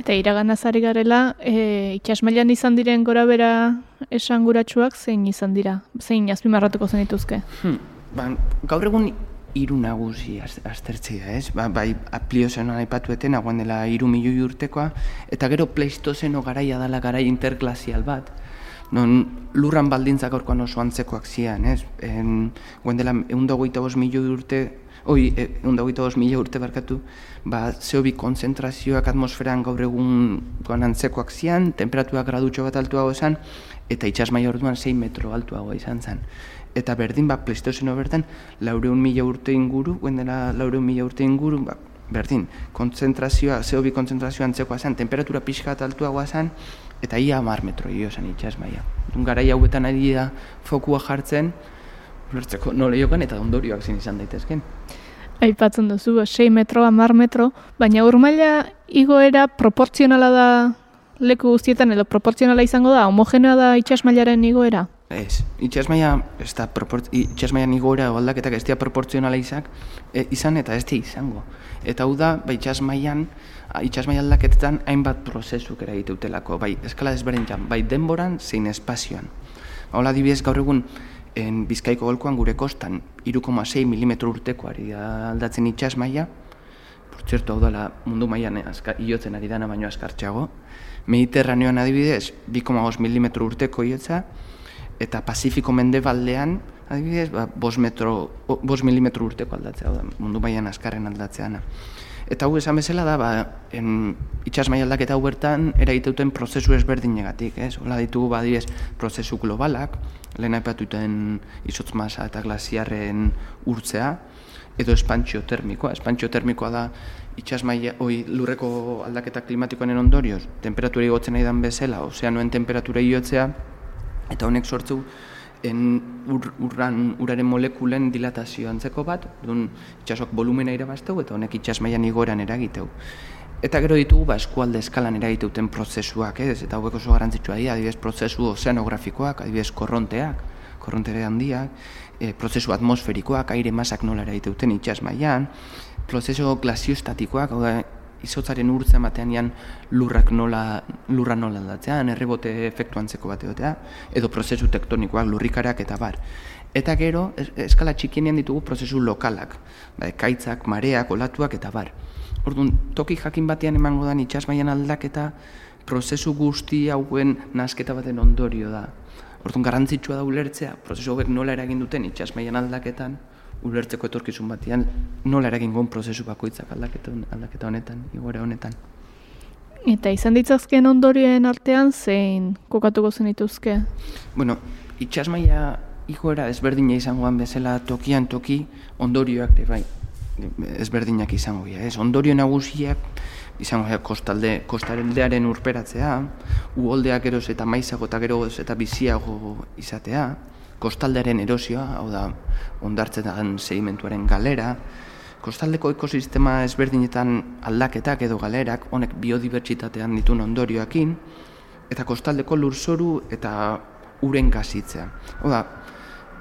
Speaker 6: Eta iragan azari garela, e, itxasmailan izan diren gora bera esanguratsuak zein izan dira? Zein azpimarratuko zen dituzke?
Speaker 9: Hmm. Ba, gaur egun hiru nagusi aztertzea, ez? Ba, bai, apliozeno aipatueten, aguan dela hiru milioi urtekoa, eta gero pleistozeno garaia dela garai interglasial bat, non lurran baldintzak orkoan oso antzekoak zian, ez? En, guen dela egun dagoita milioi urte, oi, egun dagoita milioi urte barkatu, ba, zehobi konzentrazioak atmosferan gaur egun goan antzekoak zian, temperatua gradutxo bat altuago esan, eta itxasmai orduan 6 metro altuago izan zen eta berdin ba pleistozeno bertan laureun mila urte inguru, guen dela laureun mila urte inguru, ba, berdin, kontzentrazioa, zehobi kontzentrazioa antzekoa zen, temperatura pixka eta altuagoa zen, eta ia mar metro hio zen itxas maia. Gara hauetan ari da fokua jartzen, ulertzeko nola jokan eta ondorioak zin izan daitezken.
Speaker 6: Aipatzen duzu, 6 metro, mar metro, baina urmaila igoera proportzionala da leku guztietan edo proportzionala izango da, homogenoa da itxas mailaren igoera?
Speaker 9: Ez, itxasmaia, ez da, itxasmaia nigora aldaketak ez dira proporzionala izak, e, izan eta ez izango. Eta hau da, bai itxasmaian, itxasmaia aldaketetan hainbat prozesuk ere egiteutelako, bai eskala ezberdin bai denboran zein espazioan. Hola dibidez gaur egun, en bizkaiko golkoan gure kostan, 6 mm urtekoari aldatzen itxasmaia, por txertu hau dela mundu mailan iotzen ari dana baino askartxeago, Mediterraneoan adibidez, 2,5 mm urteko iotza, eta Pazifiko mendebaldean, adibidez, ba, bos, metro, bos milimetro urteko aldatzea, da, mundu baian azkarren aldatzea. Eta hau esan bezala da, ba, en, itxas aldaketa hau bertan, eragiteuten prozesu ezberdinegatik, ez? Ola ditugu, ba, prozesu globalak, lehen aipatuten izotz masa eta glasiarren urtzea, edo espantzio termikoa. Espantzio termikoa da, itxas oi, lurreko aldaketa klimatikoen ondorioz, temperatura igotzen nahi dan bezala, ozeanoen temperatura iotzea, eta honek sortzu en ur, urran, uraren molekulen dilatazio antzeko bat, dun itxasok volumena irabazteu eta honek itxas maian igoran eragiteu. Eta gero ditugu ba, eskualde eskalan eragiteuten prozesuak, ez? eta hauek oso garantzitsua dira, adibidez prozesu ozeanografikoak, adibidez korronteak, korrontere handiak, e, prozesu atmosferikoak, aire masak nola eragiteuten itxas maian, prozesu glasiostatikoak, hau da, izotzaren urtza ematean ean lurrak nola, lurra nola aldatzean, errebote efektu antzeko bat egotea, edo prozesu tektonikoak, lurrikarak eta bar. Eta gero, eskala txikienean ditugu prozesu lokalak, ba, kaitzak, mareak, olatuak eta bar. Orduan, toki jakin batean emango da itxasmaian aldaketa, prozesu guzti hauen nasketa baten ondorio da. Orduan, garrantzitsua da ulertzea, prozesu hauek nola eragin duten itxasmaian aldaketan, ulertzeko etorkizun batean nola eragin gon prozesu bakoitzak aldaketa, aldaketa honetan, igora honetan.
Speaker 6: Eta izan ditzazken ondorioen artean zein kokatuko zen ituzke?
Speaker 9: Bueno, itxasmaia igoera ezberdina izangoan bezala tokian toki ondorioak bai ezberdinak izango dira. Ez ondorio nagusiak izango da kostalde, kostaldearen urperatzea, uholdeak eroz eta maizago eta geroz eta biziago izatea, kostaldearen erosioa, hau da, ondartzetan sedimentuaren galera, kostaldeko ekosistema ezberdinetan aldaketak edo galerak, honek biodibertsitatean ditun ondorioakin, eta kostaldeko lurzoru eta uren gazitzea. Hau da,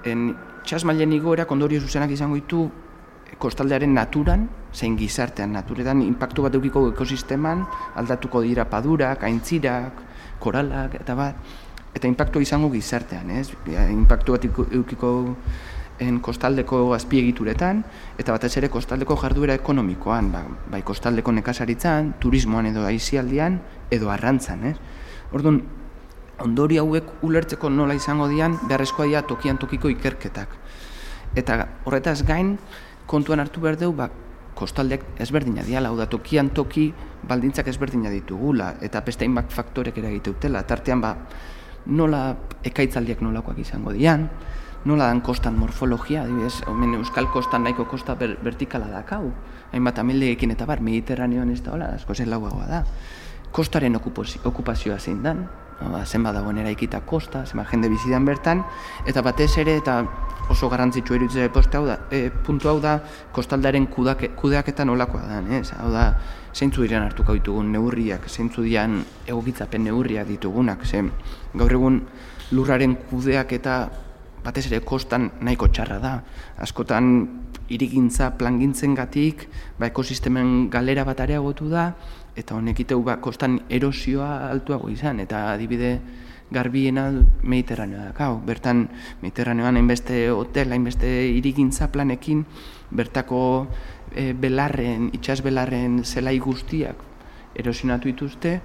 Speaker 9: en, txasmailen igoerak ondorio zuzenak izango ditu kostaldearen naturan, zein gizartean naturetan, impactu bat eukiko ekosisteman, aldatuko dira padurak, aintzirak, koralak, eta bat, eta impactu izango gizartean, ez? Impactu bat eukiko en kostaldeko azpiegituretan, eta batez ere kostaldeko jarduera ekonomikoan, ba, bai kostaldeko nekasaritzan, turismoan edo aizialdian, edo arrantzan, ez? Orduan, ondori hauek ulertzeko nola izango dian, beharrezkoa dira tokian tokiko ikerketak. Eta horretaz gain, kontuan hartu behar dugu, ba, kostaldeak ezberdina diala, hau da tokian toki baldintzak ezberdina ditugula, eta beste hainbat faktorek ere utela, tartean ba, nola ekaitzaldiak nolakoak izango dian, nola dan kostan morfologia, adibidez, omen euskal kostan nahiko kosta ber, vertikala dakau, hainbat ameldeekin eta bar, mediterraneoan ez da hola, asko zen lauagoa da. Kostaren okupazioa zein dan, ba, zenba dagoen eraikita kosta, zenba jende bizidan bertan, eta batez ere, eta oso garrantzitsu eruditzen poste hau da, e, puntu hau da, kostaldaren kudeak, kudeaketa nolakoa da, ez? Hau da, zeintzu diren hartuko ditugun neurriak, zeintzu dian egokitzapen neurriak ditugunak, ze gaur egun lurraren kudeak eta batez ere kostan nahiko txarra da. Askotan irigintza plangintzen gatik, ba, ekosistemen galera bat areagotu da, eta honek iteu ba, kostan erosioa altuago izan, eta adibide garbiena mediterraneoa da. bertan mediterraneoan hainbeste hotel, hainbeste irigintza planekin, bertako e, belarren, itxas belarren zelai guztiak erosionatu dituzte,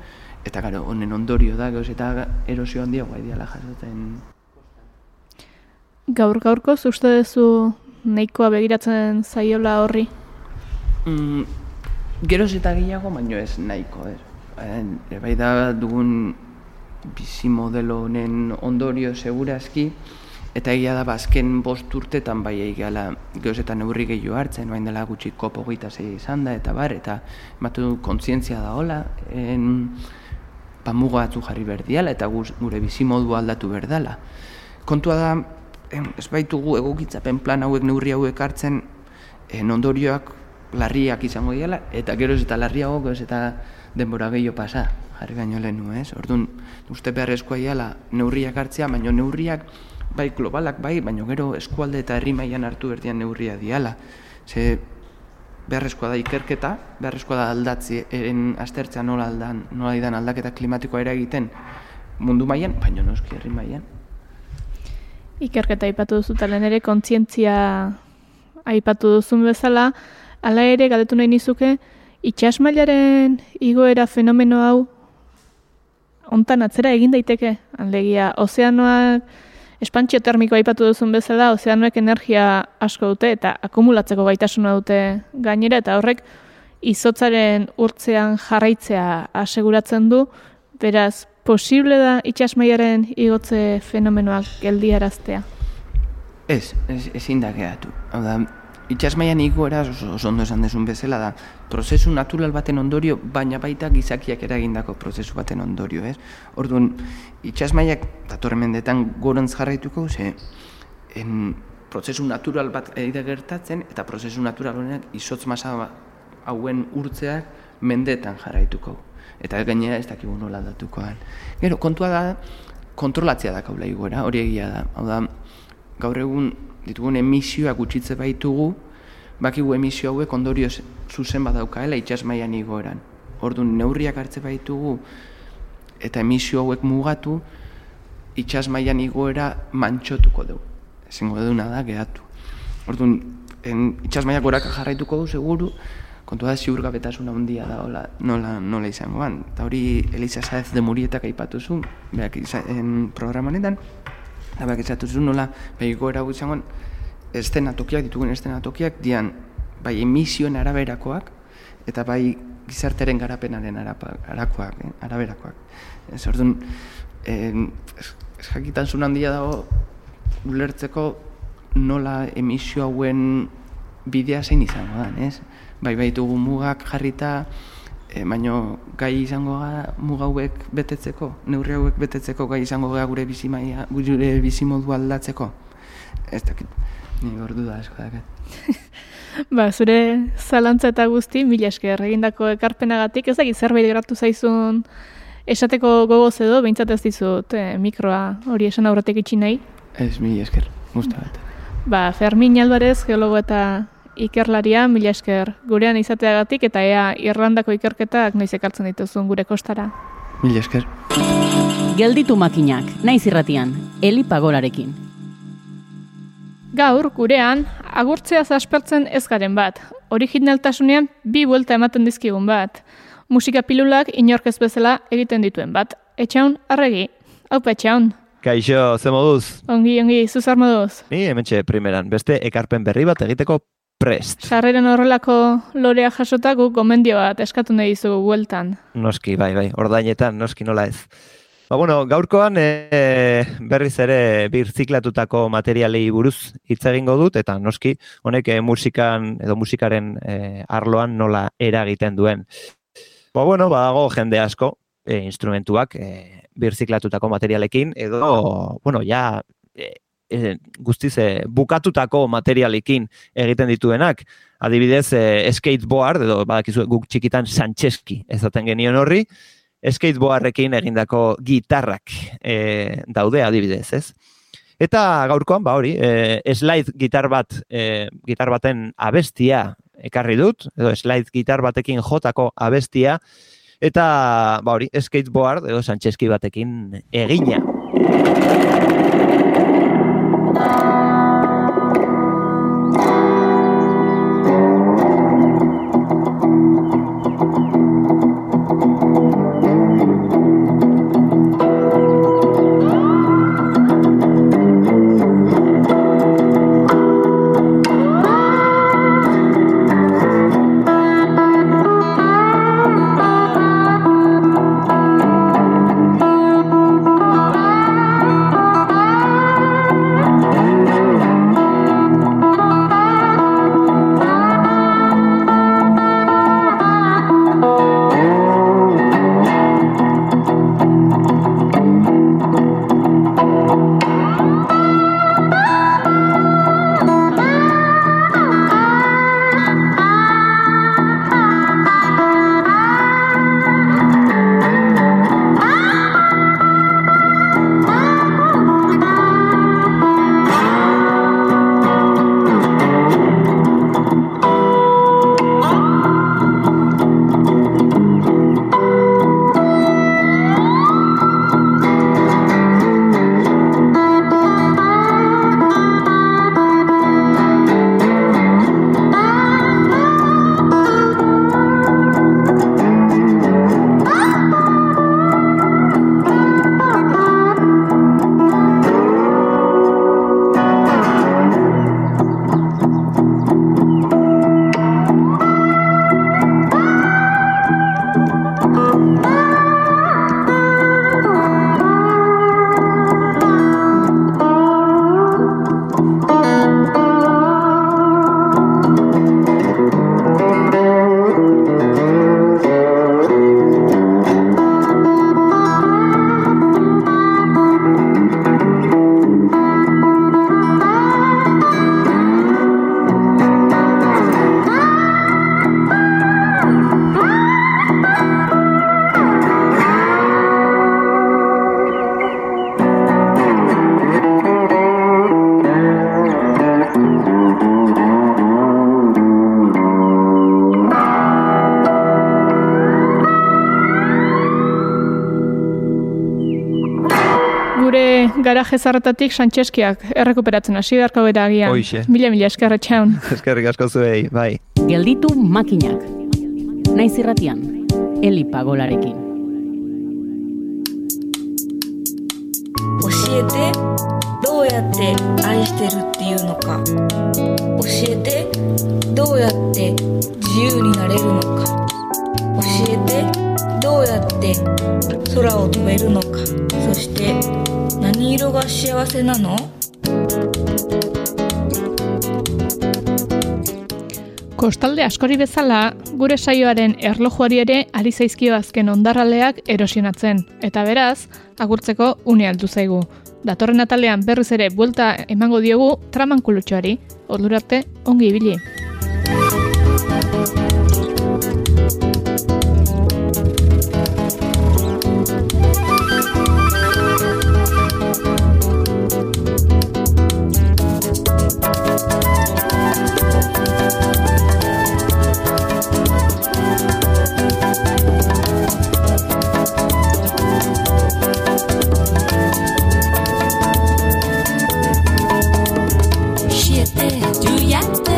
Speaker 9: eta gero, honen ondorio da, gauz, eta erosio handiagoa ideala jasotzen.
Speaker 6: Gaur gaurko, uste duzu nahikoa begiratzen zaiola horri?
Speaker 9: Mm, geroz eta gehiago, baino ez nahiko, er. E, bai da dugun bizi modelo honen ondorio segurazki, eta egia da bazken ba, bost urtetan bai egala geozetan neurri gehiago hartzen, bain dela gutxi kopo gita izan da, eta bar, eta ematu kontzientzia da hola, en, ba, muga jarri berdiala, eta gure bizi modu aldatu berdala. Kontua da, en, ez baitugu egokitzapen plan hauek neurri hauek hartzen, en ondorioak larriak izango diala, eta gero eta larriago, geroz eta denbora gehiago pasa jarri gaino lehenu, ez? Orduan, uste beharrezkoa iala neurriak hartzea, baina neurriak bai globalak bai, baina gero eskualde eta herri mailan hartu berdian neurria diala. Ze beharrezkoa da ikerketa, beharrezkoa da aldatzi eren aztertzea nola aldan, nola idan aldaketa klimatikoa ere egiten mundu mailan, baina noski herri mailan.
Speaker 6: Ikerketa aipatu duzu talen ere kontzientzia aipatu duzun bezala, hala ere galdetu nahi nizuke, itxasmailaren igoera fenomeno hau hontan atzera egin daiteke, alegia, ozeanoak, espantxio termikoa aipatu duzun bezala, ozeanoek energia asko dute eta akumulatzeko gaitasuna dute gainera, eta horrek izotzaren urtzean jarraitzea aseguratzen du, beraz, posible da itxasmaiaren igotze fenomenoak geldiaraztea?
Speaker 9: Ez, ez, ezin da gehatu. Hau da, itxasmaian igoera oso ondo esan desun bezala da, prozesu natural baten ondorio, baina baita gizakiak eragindako prozesu baten ondorio, ez? Orduan, itxasmaiak datorren mendetan gorantz jarraituko, ze en, prozesu natural bat edo gertatzen, eta prozesu natural honek izotz masa hauen urtzeak mendetan jarraituko. Eta gainera ez dakigu nola datukoan. Gero, kontua da, kontrolatzea da kaula igoera, hori egia da. Hau da, gaur egun ditugun emisioak gutxitze baitugu, bakigu emisio hauek ondorio zuzen badaukaela itxas mailan igoeran. Orduan neurriak hartze baitugu eta emisio hauek mugatu itxas mailan igoera mantxotuko dugu. Ezingo duguna da geratu. Orduan en itxas gorak jarraituko du seguru, kontua da ziurgabetasuna handia da hola, nola, nola izango ban. Eta hori Elisa Saez de Murietak aipatu zu, beak en programanetan, eta zu nola, behi goera izango, estenatokiak, ditugun estenatokiak, dian bai emisioen araberakoak, eta bai gizarteren garapenaren arakoak, eh, araberakoak. Ez orduan, eh, ez jakitan zuen handia dago, ulertzeko nola emisio hauen bidea zein izango da, ez? Bai, bai dugu mugak jarrita, e, baino gai izango gara muga hauek betetzeko, neurri hauek betetzeko gai izango gara gure bizimaia, gure bizimodu aldatzeko. Ez dakit, ni gordu da asko dakat.
Speaker 6: Ba, zure zalantza eta guzti, mila esker egindako ekarpenagatik, ez dakit zerbait geratu zaizun esateko gogoz edo, behintzat ez dizut eh, mikroa hori esan aurretik itxi nahi.
Speaker 9: Ez, mi esker, guzti bat.
Speaker 6: Ba, Fermin Alvarez, geologo eta ikerlaria, mila esker gurean izateagatik eta ea Irlandako ikerketak noiz ekartzen dituzun gure kostara.
Speaker 9: Mila esker.
Speaker 10: Gelditu makinak, naiz irratian, Eli Pagolarekin.
Speaker 6: Gaur, gurean, agurtzea zaspertzen ez garen bat. Originaltasunean bi buelta ematen dizkigun bat. Musika pilulak inork ez bezala egiten dituen bat. Etxaun, arregi. Haupa, etxaun.
Speaker 11: Kaixo, ze moduz?
Speaker 6: Ongi, ongi, zuzar moduz.
Speaker 11: Ni hementxe primeran, beste ekarpen berri bat egiteko prest.
Speaker 6: Sarreren horrelako lorea jasotako gomendio bat eskatu nahi dizugu bueltan.
Speaker 11: Noski, bai, bai, ordainetan, noski nola ez. Ba, bueno, gaurkoan e, berriz ere birziklatutako materialei buruz hitz egingo dut, eta noski, honek e, musikan edo musikaren e, arloan nola eragiten duen. Ba, bueno, badago jende asko, e, instrumentuak, e, birziklatutako materialekin, edo, bueno, ja, e, e, guztiz e, bukatutako materialekin egiten dituenak. Adibidez, e, skateboard, edo badakizu guk txikitan Sancheski ezaten genion horri, skateboardekin egindako gitarrak e, daude adibidez, ez? Eta gaurkoan, ba hori, e, slide gitar bat, e, gitar baten abestia ekarri dut, edo slide gitar batekin jotako abestia, eta ba hori, skateboard edo Sancheski batekin egina.
Speaker 6: garaje zarretatik Sancheskiak errekuperatzen hasi beharko gara agian.
Speaker 11: Hoixe.
Speaker 6: Mila mila eskerra txaun.
Speaker 11: Eskerrik asko zuei, bai.
Speaker 10: Gelditu makinak. Naiz irratian, Eli Pagolarekin.
Speaker 12: 教えてどうやって愛してるっていうのか教えてどうやって自由になれるのか教えてどうやって空を飛べるのかそして 何色が幸せなの
Speaker 13: Kostalde askori bezala, gure saioaren erlojuari ere ari zaizkio azken ondarraleak erosionatzen, eta beraz, agurtzeko une aldu zaigu. Datorren atalean berriz ere buelta emango diogu traman kulutxoari, ordurarte ongi ibili. Yeah.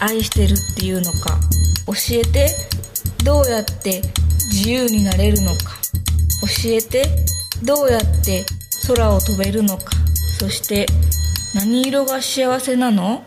Speaker 12: 愛してるっていうのか教えてどうやって自由になれるのか教えてどうやって空を飛べるのかそして何色が幸せなの？